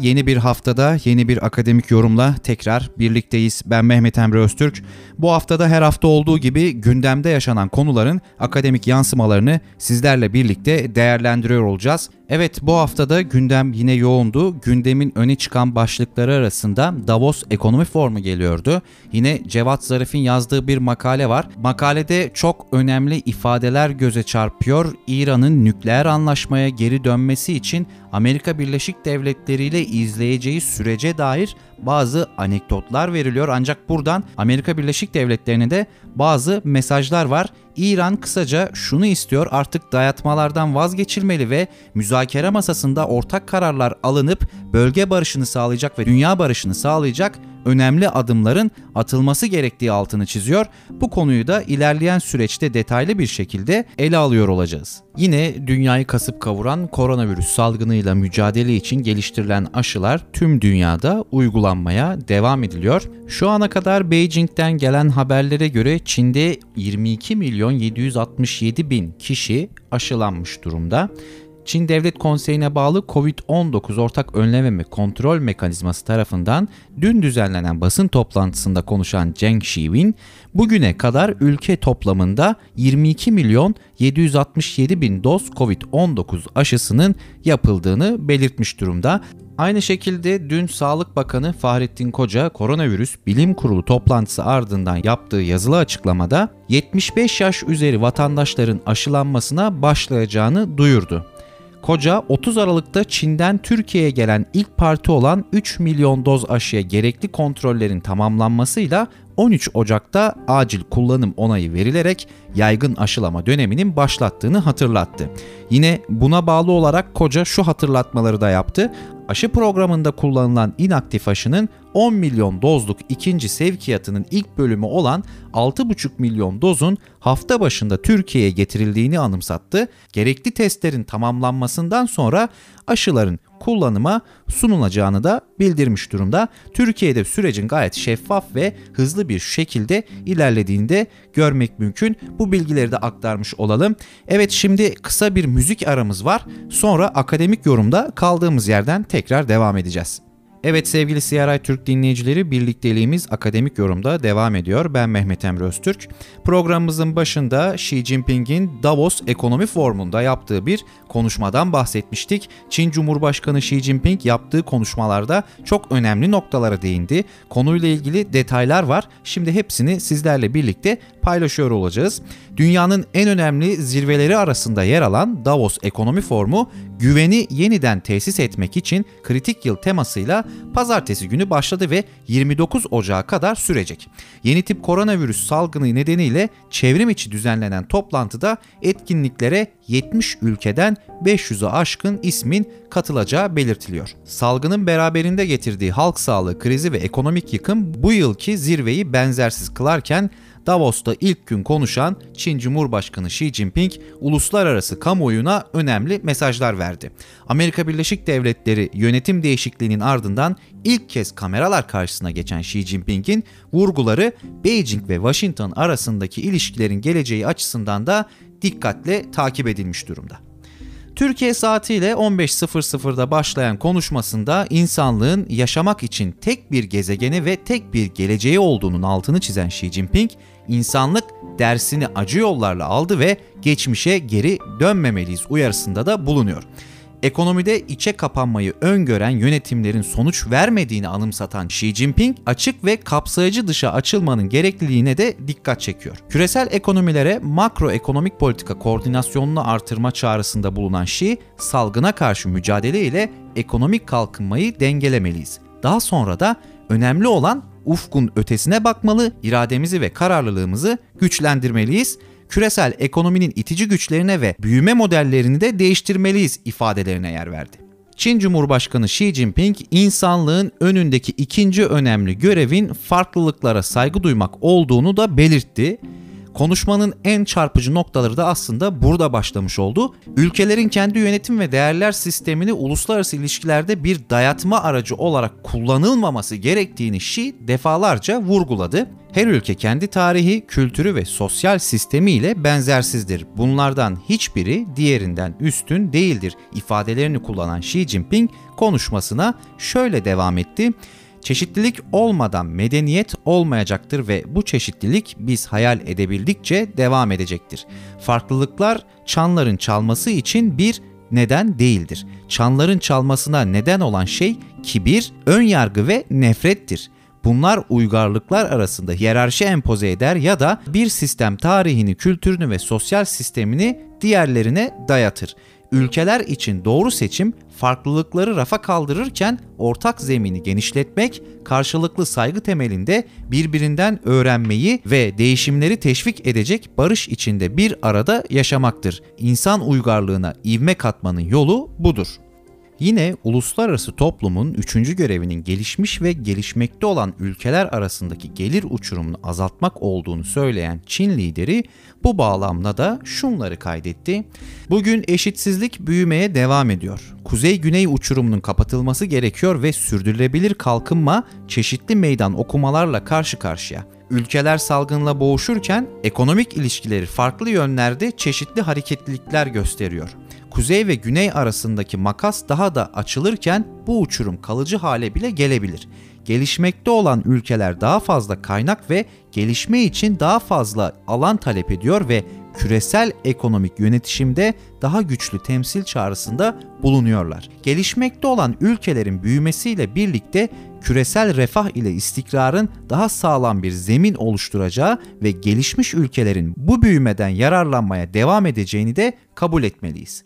Yeni bir haftada yeni bir akademik yorumla tekrar birlikteyiz. Ben Mehmet Emre Öztürk. Bu haftada her hafta olduğu gibi gündemde yaşanan konuların akademik yansımalarını sizlerle birlikte değerlendiriyor olacağız. Evet bu haftada gündem yine yoğundu. Gündemin öne çıkan başlıkları arasında Davos Ekonomi Forumu geliyordu. Yine Cevat Zarif'in yazdığı bir makale var. Makalede çok önemli ifadeler göze çarpıyor. İran'ın nükleer anlaşmaya geri dönmesi için Amerika Birleşik Devletleri ile izleyeceği sürece dair bazı anekdotlar veriliyor. Ancak buradan Amerika Birleşik Devletleri'ne de bazı mesajlar var. İran kısaca şunu istiyor artık dayatmalardan vazgeçilmeli ve müzakere masasında ortak kararlar alınıp bölge barışını sağlayacak ve dünya barışını sağlayacak önemli adımların atılması gerektiği altını çiziyor. Bu konuyu da ilerleyen süreçte detaylı bir şekilde ele alıyor olacağız. Yine dünyayı kasıp kavuran koronavirüs salgınıyla mücadele için geliştirilen aşılar tüm dünyada uygulanmaya devam ediliyor. Şu ana kadar Beijing'den gelen haberlere göre Çin'de 22 milyon 767 bin kişi aşılanmış durumda. Çin Devlet Konseyi'ne bağlı COVID-19 Ortak Önleme ve Kontrol Mekanizması tarafından dün düzenlenen basın toplantısında konuşan Zheng Xiwin, bugüne kadar ülke toplamında 22 milyon 767 bin doz COVID-19 aşısının yapıldığını belirtmiş durumda. Aynı şekilde dün Sağlık Bakanı Fahrettin Koca koronavirüs bilim kurulu toplantısı ardından yaptığı yazılı açıklamada 75 yaş üzeri vatandaşların aşılanmasına başlayacağını duyurdu. Koca 30 Aralık'ta Çin'den Türkiye'ye gelen ilk parti olan 3 milyon doz aşıya gerekli kontrollerin tamamlanmasıyla 13 Ocak'ta acil kullanım onayı verilerek yaygın aşılama döneminin başlattığını hatırlattı. Yine buna bağlı olarak Koca şu hatırlatmaları da yaptı. Aşı programında kullanılan inaktif aşının 10 milyon dozluk ikinci sevkiyatının ilk bölümü olan 6,5 milyon dozun hafta başında Türkiye'ye getirildiğini anımsattı. Gerekli testlerin tamamlanmasından sonra aşıların kullanıma sunulacağını da bildirmiş durumda. Türkiye'de sürecin gayet şeffaf ve hızlı bir şekilde ilerlediğini de görmek mümkün. Bu bilgileri de aktarmış olalım. Evet şimdi kısa bir müzik aramız var. Sonra akademik yorumda kaldığımız yerden tekrar devam edeceğiz. Evet sevgili CRI Türk dinleyicileri birlikteliğimiz akademik yorumda devam ediyor. Ben Mehmet Emre Öztürk. Programımızın başında Xi Jinping'in Davos Ekonomi Forumu'nda yaptığı bir konuşmadan bahsetmiştik. Çin Cumhurbaşkanı Xi Jinping yaptığı konuşmalarda çok önemli noktalara değindi. Konuyla ilgili detaylar var. Şimdi hepsini sizlerle birlikte paylaşıyor olacağız. Dünyanın en önemli zirveleri arasında yer alan Davos Ekonomi Forumu güveni yeniden tesis etmek için kritik yıl temasıyla pazartesi günü başladı ve 29 Ocağı kadar sürecek. Yeni tip koronavirüs salgını nedeniyle çevrim içi düzenlenen toplantıda etkinliklere 70 ülkeden 500'e aşkın ismin katılacağı belirtiliyor. Salgının beraberinde getirdiği halk sağlığı krizi ve ekonomik yıkım bu yılki zirveyi benzersiz kılarken Davos'ta ilk gün konuşan Çin Cumhurbaşkanı Xi Jinping uluslararası kamuoyuna önemli mesajlar verdi. Amerika Birleşik Devletleri yönetim değişikliğinin ardından ilk kez kameralar karşısına geçen Xi Jinping'in vurguları Beijing ve Washington arasındaki ilişkilerin geleceği açısından da dikkatle takip edilmiş durumda. Türkiye saatiyle 15.00'da başlayan konuşmasında insanlığın yaşamak için tek bir gezegeni ve tek bir geleceği olduğunun altını çizen Xi Jinping, insanlık dersini acı yollarla aldı ve geçmişe geri dönmemeliyiz uyarısında da bulunuyor ekonomide içe kapanmayı öngören yönetimlerin sonuç vermediğini anımsatan Xi Jinping, açık ve kapsayıcı dışa açılmanın gerekliliğine de dikkat çekiyor. Küresel ekonomilere makroekonomik politika koordinasyonunu artırma çağrısında bulunan Xi, salgına karşı mücadele ile ekonomik kalkınmayı dengelemeliyiz. Daha sonra da önemli olan ufkun ötesine bakmalı, irademizi ve kararlılığımızı güçlendirmeliyiz küresel ekonominin itici güçlerine ve büyüme modellerini de değiştirmeliyiz ifadelerine yer verdi. Çin Cumhurbaşkanı Xi Jinping, insanlığın önündeki ikinci önemli görevin farklılıklara saygı duymak olduğunu da belirtti. Konuşmanın en çarpıcı noktaları da aslında burada başlamış oldu. Ülkelerin kendi yönetim ve değerler sistemini uluslararası ilişkilerde bir dayatma aracı olarak kullanılmaması gerektiğini Xi defalarca vurguladı. Her ülke kendi tarihi, kültürü ve sosyal sistemiyle benzersizdir. Bunlardan hiçbiri diğerinden üstün değildir ifadelerini kullanan Xi Jinping konuşmasına şöyle devam etti. Çeşitlilik olmadan medeniyet olmayacaktır ve bu çeşitlilik biz hayal edebildikçe devam edecektir. Farklılıklar çanların çalması için bir neden değildir. Çanların çalmasına neden olan şey kibir, ön yargı ve nefrettir. Bunlar uygarlıklar arasında hiyerarşi empoze eder ya da bir sistem tarihini, kültürünü ve sosyal sistemini diğerlerine dayatır. Ülkeler için doğru seçim farklılıkları rafa kaldırırken ortak zemini genişletmek, karşılıklı saygı temelinde birbirinden öğrenmeyi ve değişimleri teşvik edecek barış içinde bir arada yaşamaktır. İnsan uygarlığına ivme katmanın yolu budur. Yine uluslararası toplumun üçüncü görevinin gelişmiş ve gelişmekte olan ülkeler arasındaki gelir uçurumunu azaltmak olduğunu söyleyen Çin lideri bu bağlamda da şunları kaydetti. Bugün eşitsizlik büyümeye devam ediyor. Kuzey-güney uçurumunun kapatılması gerekiyor ve sürdürülebilir kalkınma çeşitli meydan okumalarla karşı karşıya. Ülkeler salgınla boğuşurken ekonomik ilişkileri farklı yönlerde çeşitli hareketlilikler gösteriyor kuzey ve güney arasındaki makas daha da açılırken bu uçurum kalıcı hale bile gelebilir. Gelişmekte olan ülkeler daha fazla kaynak ve gelişme için daha fazla alan talep ediyor ve küresel ekonomik yönetişimde daha güçlü temsil çağrısında bulunuyorlar. Gelişmekte olan ülkelerin büyümesiyle birlikte küresel refah ile istikrarın daha sağlam bir zemin oluşturacağı ve gelişmiş ülkelerin bu büyümeden yararlanmaya devam edeceğini de kabul etmeliyiz.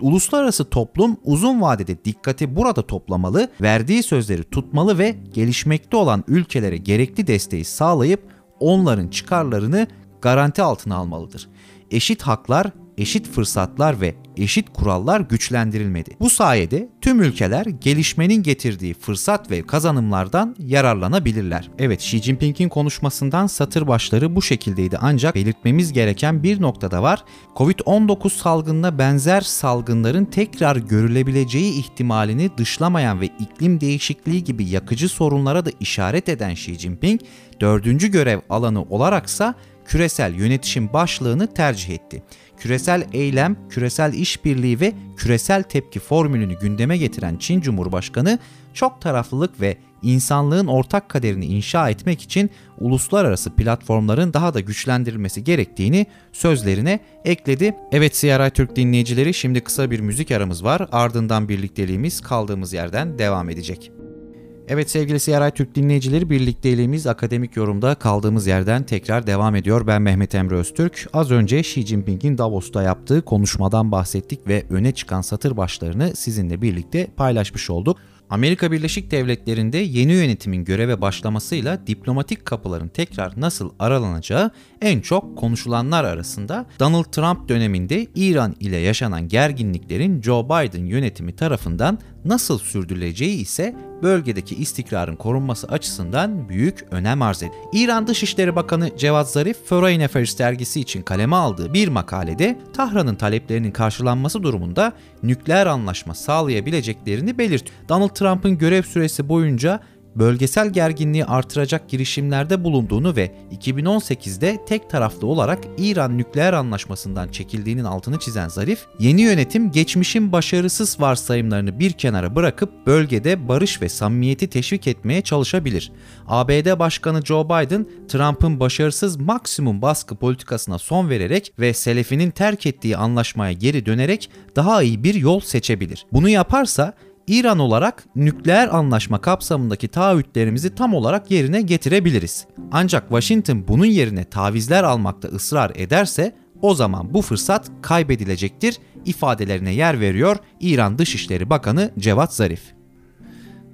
Uluslararası toplum uzun vadede dikkati burada toplamalı, verdiği sözleri tutmalı ve gelişmekte olan ülkelere gerekli desteği sağlayıp onların çıkarlarını garanti altına almalıdır. Eşit haklar eşit fırsatlar ve eşit kurallar güçlendirilmedi. Bu sayede tüm ülkeler gelişmenin getirdiği fırsat ve kazanımlardan yararlanabilirler. Evet Xi Jinping'in konuşmasından satır başları bu şekildeydi ancak belirtmemiz gereken bir noktada var. Covid-19 salgınına benzer salgınların tekrar görülebileceği ihtimalini dışlamayan ve iklim değişikliği gibi yakıcı sorunlara da işaret eden Xi Jinping, dördüncü görev alanı olaraksa küresel yönetişim başlığını tercih etti küresel eylem, küresel işbirliği ve küresel tepki formülünü gündeme getiren Çin Cumhurbaşkanı çok taraflılık ve insanlığın ortak kaderini inşa etmek için uluslararası platformların daha da güçlendirilmesi gerektiğini sözlerine ekledi. Evet CRI Türk dinleyicileri şimdi kısa bir müzik aramız var. Ardından birlikteliğimiz kaldığımız yerden devam edecek. Evet sevgili CRI Türk dinleyicileri birlikteliğimiz akademik yorumda kaldığımız yerden tekrar devam ediyor. Ben Mehmet Emre Öztürk. Az önce Xi Jinping'in Davos'ta yaptığı konuşmadan bahsettik ve öne çıkan satır başlarını sizinle birlikte paylaşmış olduk. Amerika Birleşik Devletleri'nde yeni yönetimin göreve başlamasıyla diplomatik kapıların tekrar nasıl aralanacağı en çok konuşulanlar arasında Donald Trump döneminde İran ile yaşanan gerginliklerin Joe Biden yönetimi tarafından nasıl sürdürüleceği ise bölgedeki istikrarın korunması açısından büyük önem arz ediyor. İran Dışişleri Bakanı Cevat Zarif, Foreign Affairs dergisi için kaleme aldığı bir makalede Tahran'ın taleplerinin karşılanması durumunda nükleer anlaşma sağlayabileceklerini belirtiyor. Donald Trump'ın görev süresi boyunca bölgesel gerginliği artıracak girişimlerde bulunduğunu ve 2018'de tek taraflı olarak İran nükleer anlaşmasından çekildiğinin altını çizen Zarif, yeni yönetim geçmişin başarısız varsayımlarını bir kenara bırakıp bölgede barış ve samimiyeti teşvik etmeye çalışabilir. ABD Başkanı Joe Biden, Trump'ın başarısız maksimum baskı politikasına son vererek ve Selefi'nin terk ettiği anlaşmaya geri dönerek daha iyi bir yol seçebilir. Bunu yaparsa İran olarak nükleer anlaşma kapsamındaki taahhütlerimizi tam olarak yerine getirebiliriz. Ancak Washington bunun yerine tavizler almakta ısrar ederse o zaman bu fırsat kaybedilecektir ifadelerine yer veriyor İran Dışişleri Bakanı Cevat Zarif.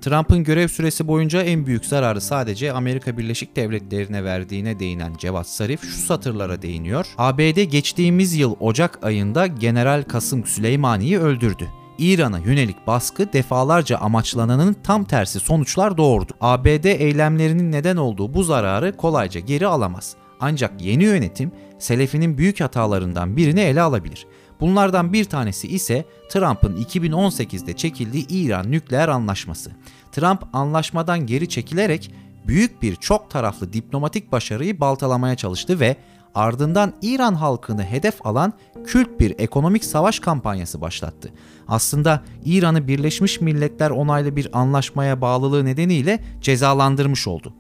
Trump'ın görev süresi boyunca en büyük zararı sadece Amerika Birleşik Devletleri'ne verdiğine değinen Cevat Zarif şu satırlara değiniyor. ABD geçtiğimiz yıl Ocak ayında General Kasım Süleymani'yi öldürdü. İran'a yönelik baskı defalarca amaçlananın tam tersi sonuçlar doğurdu. ABD eylemlerinin neden olduğu bu zararı kolayca geri alamaz. Ancak yeni yönetim Selefi'nin büyük hatalarından birini ele alabilir. Bunlardan bir tanesi ise Trump'ın 2018'de çekildiği İran nükleer anlaşması. Trump anlaşmadan geri çekilerek büyük bir çok taraflı diplomatik başarıyı baltalamaya çalıştı ve ardından İran halkını hedef alan kült bir ekonomik savaş kampanyası başlattı. Aslında İran'ı Birleşmiş Milletler onaylı bir anlaşmaya bağlılığı nedeniyle cezalandırmış oldu.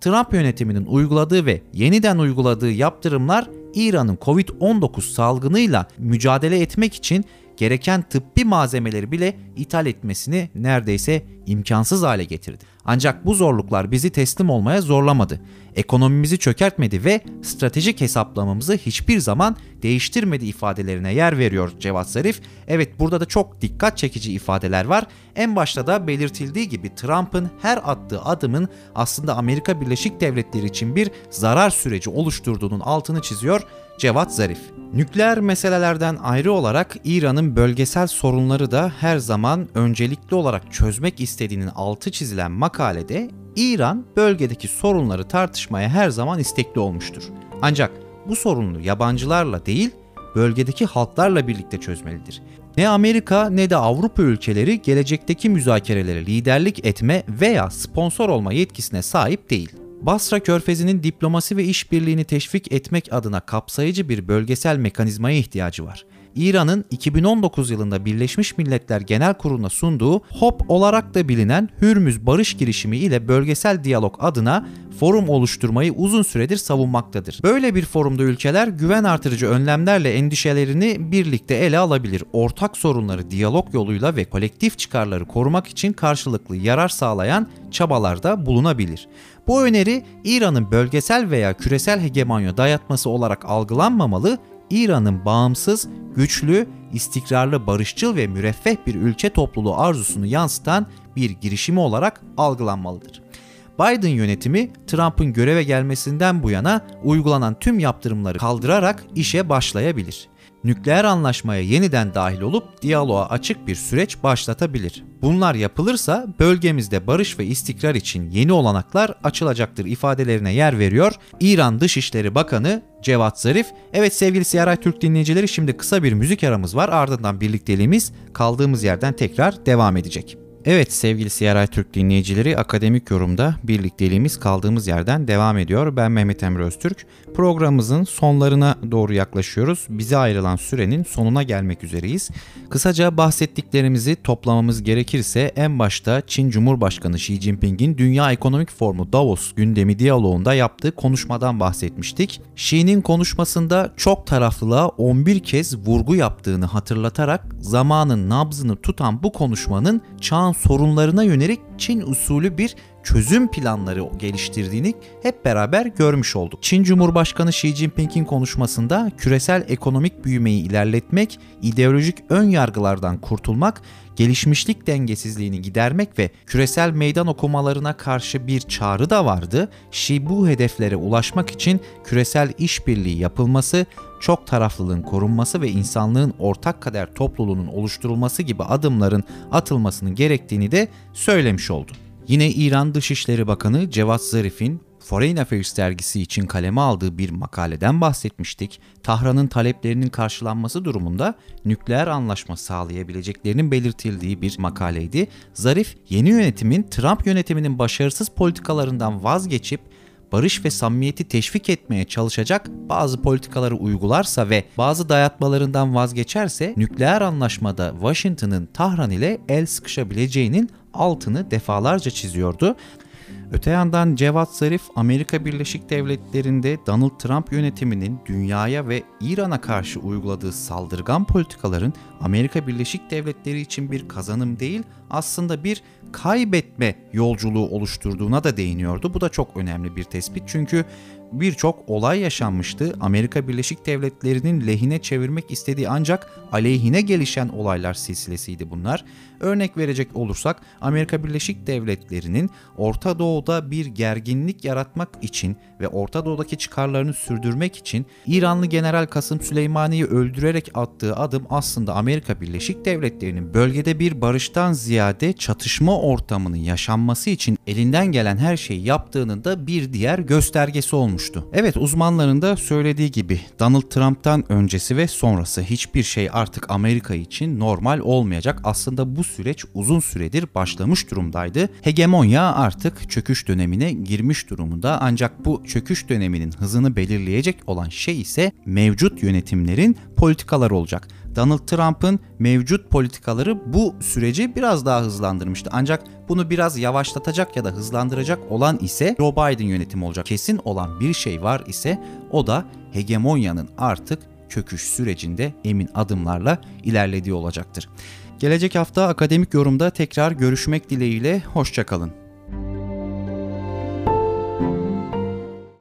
Trump yönetiminin uyguladığı ve yeniden uyguladığı yaptırımlar İran'ın Covid-19 salgınıyla mücadele etmek için gereken tıbbi malzemeleri bile ithal etmesini neredeyse imkansız hale getirdi. Ancak bu zorluklar bizi teslim olmaya zorlamadı. Ekonomimizi çökertmedi ve stratejik hesaplamamızı hiçbir zaman değiştirmedi ifadelerine yer veriyor Cevat Zarif. Evet burada da çok dikkat çekici ifadeler var. En başta da belirtildiği gibi Trump'ın her attığı adımın aslında Amerika Birleşik Devletleri için bir zarar süreci oluşturduğunun altını çiziyor Cevat Zarif. Nükleer meselelerden ayrı olarak İran'ın bölgesel sorunları da her zaman öncelikli olarak çözmek istediğinin altı çizilen makalede İran bölgedeki sorunları tartışmaya her zaman istekli olmuştur. Ancak bu sorunu yabancılarla değil, bölgedeki halklarla birlikte çözmelidir. Ne Amerika ne de Avrupa ülkeleri gelecekteki müzakerelere liderlik etme veya sponsor olma yetkisine sahip değil. Basra Körfezi'nin diplomasi ve işbirliğini teşvik etmek adına kapsayıcı bir bölgesel mekanizmaya ihtiyacı var. İran'ın 2019 yılında Birleşmiş Milletler Genel Kurulu'na sunduğu HOP olarak da bilinen Hürmüz Barış Girişimi ile bölgesel diyalog adına forum oluşturmayı uzun süredir savunmaktadır. Böyle bir forumda ülkeler güven artırıcı önlemlerle endişelerini birlikte ele alabilir. Ortak sorunları diyalog yoluyla ve kolektif çıkarları korumak için karşılıklı yarar sağlayan çabalarda bulunabilir. Bu öneri İran'ın bölgesel veya küresel hegemonya dayatması olarak algılanmamalı, İran'ın bağımsız, güçlü, istikrarlı, barışçıl ve müreffeh bir ülke topluluğu arzusunu yansıtan bir girişimi olarak algılanmalıdır. Biden yönetimi Trump'ın göreve gelmesinden bu yana uygulanan tüm yaptırımları kaldırarak işe başlayabilir nükleer anlaşmaya yeniden dahil olup diyaloğa açık bir süreç başlatabilir. Bunlar yapılırsa bölgemizde barış ve istikrar için yeni olanaklar açılacaktır ifadelerine yer veriyor. İran Dışişleri Bakanı Cevat Zarif. Evet sevgili CRI Türk dinleyicileri şimdi kısa bir müzik aramız var ardından birlikteliğimiz kaldığımız yerden tekrar devam edecek. Evet sevgili CRI Türk dinleyicileri akademik yorumda birlikteliğimiz kaldığımız yerden devam ediyor. Ben Mehmet Emre Öztürk. Programımızın sonlarına doğru yaklaşıyoruz. Bize ayrılan sürenin sonuna gelmek üzereyiz. Kısaca bahsettiklerimizi toplamamız gerekirse en başta Çin Cumhurbaşkanı Xi Jinping'in Dünya Ekonomik Forumu Davos gündemi diyaloğunda yaptığı konuşmadan bahsetmiştik. Xi'nin konuşmasında çok taraflılığa 11 kez vurgu yaptığını hatırlatarak zamanın nabzını tutan bu konuşmanın çağın sorunlarına yönelik Çin usulü bir çözüm planları geliştirdiğini hep beraber görmüş olduk. Çin Cumhurbaşkanı Xi Jinping'in konuşmasında küresel ekonomik büyümeyi ilerletmek, ideolojik ön yargılardan kurtulmak, gelişmişlik dengesizliğini gidermek ve küresel meydan okumalarına karşı bir çağrı da vardı. Xi bu hedeflere ulaşmak için küresel işbirliği yapılması, çok taraflılığın korunması ve insanlığın ortak kader topluluğunun oluşturulması gibi adımların atılmasının gerektiğini de söylemiş oldu. Yine İran Dışişleri Bakanı Cevat Zarif'in Foreign Affairs dergisi için kaleme aldığı bir makaleden bahsetmiştik. Tahran'ın taleplerinin karşılanması durumunda nükleer anlaşma sağlayabileceklerinin belirtildiği bir makaleydi. Zarif, yeni yönetimin Trump yönetiminin başarısız politikalarından vazgeçip barış ve samimiyeti teşvik etmeye çalışacak bazı politikaları uygularsa ve bazı dayatmalarından vazgeçerse nükleer anlaşmada Washington'ın Tahran ile el sıkışabileceğinin altını defalarca çiziyordu. Öte yandan Cevat Zarif Amerika Birleşik Devletleri'nde Donald Trump yönetiminin dünyaya ve İran'a karşı uyguladığı saldırgan politikaların Amerika Birleşik Devletleri için bir kazanım değil aslında bir kaybetme yolculuğu oluşturduğuna da değiniyordu. Bu da çok önemli bir tespit çünkü birçok olay yaşanmıştı. Amerika Birleşik Devletleri'nin lehine çevirmek istediği ancak aleyhine gelişen olaylar silsilesiydi bunlar. Örnek verecek olursak Amerika Birleşik Devletleri'nin Orta Doğu'da bir gerginlik yaratmak için ve Orta Doğu'daki çıkarlarını sürdürmek için İranlı General Kasım Süleymani'yi öldürerek attığı adım aslında Amerika Birleşik Devletleri'nin bölgede bir barıştan ziyade çatışma ortamının yaşanması için elinden gelen her şeyi yaptığının da bir diğer göstergesi olmuş olmuştu. Evet uzmanların da söylediği gibi Donald Trump'tan öncesi ve sonrası hiçbir şey artık Amerika için normal olmayacak. Aslında bu süreç uzun süredir başlamış durumdaydı. Hegemonya artık çöküş dönemine girmiş durumunda ancak bu çöküş döneminin hızını belirleyecek olan şey ise mevcut yönetimlerin politikaları olacak. Donald Trump'ın mevcut politikaları bu süreci biraz daha hızlandırmıştı. Ancak bunu biraz yavaşlatacak ya da hızlandıracak olan ise Joe Biden yönetimi olacak. Kesin olan bir şey var ise o da hegemonyanın artık çöküş sürecinde emin adımlarla ilerlediği olacaktır. Gelecek hafta akademik yorumda tekrar görüşmek dileğiyle hoşçakalın.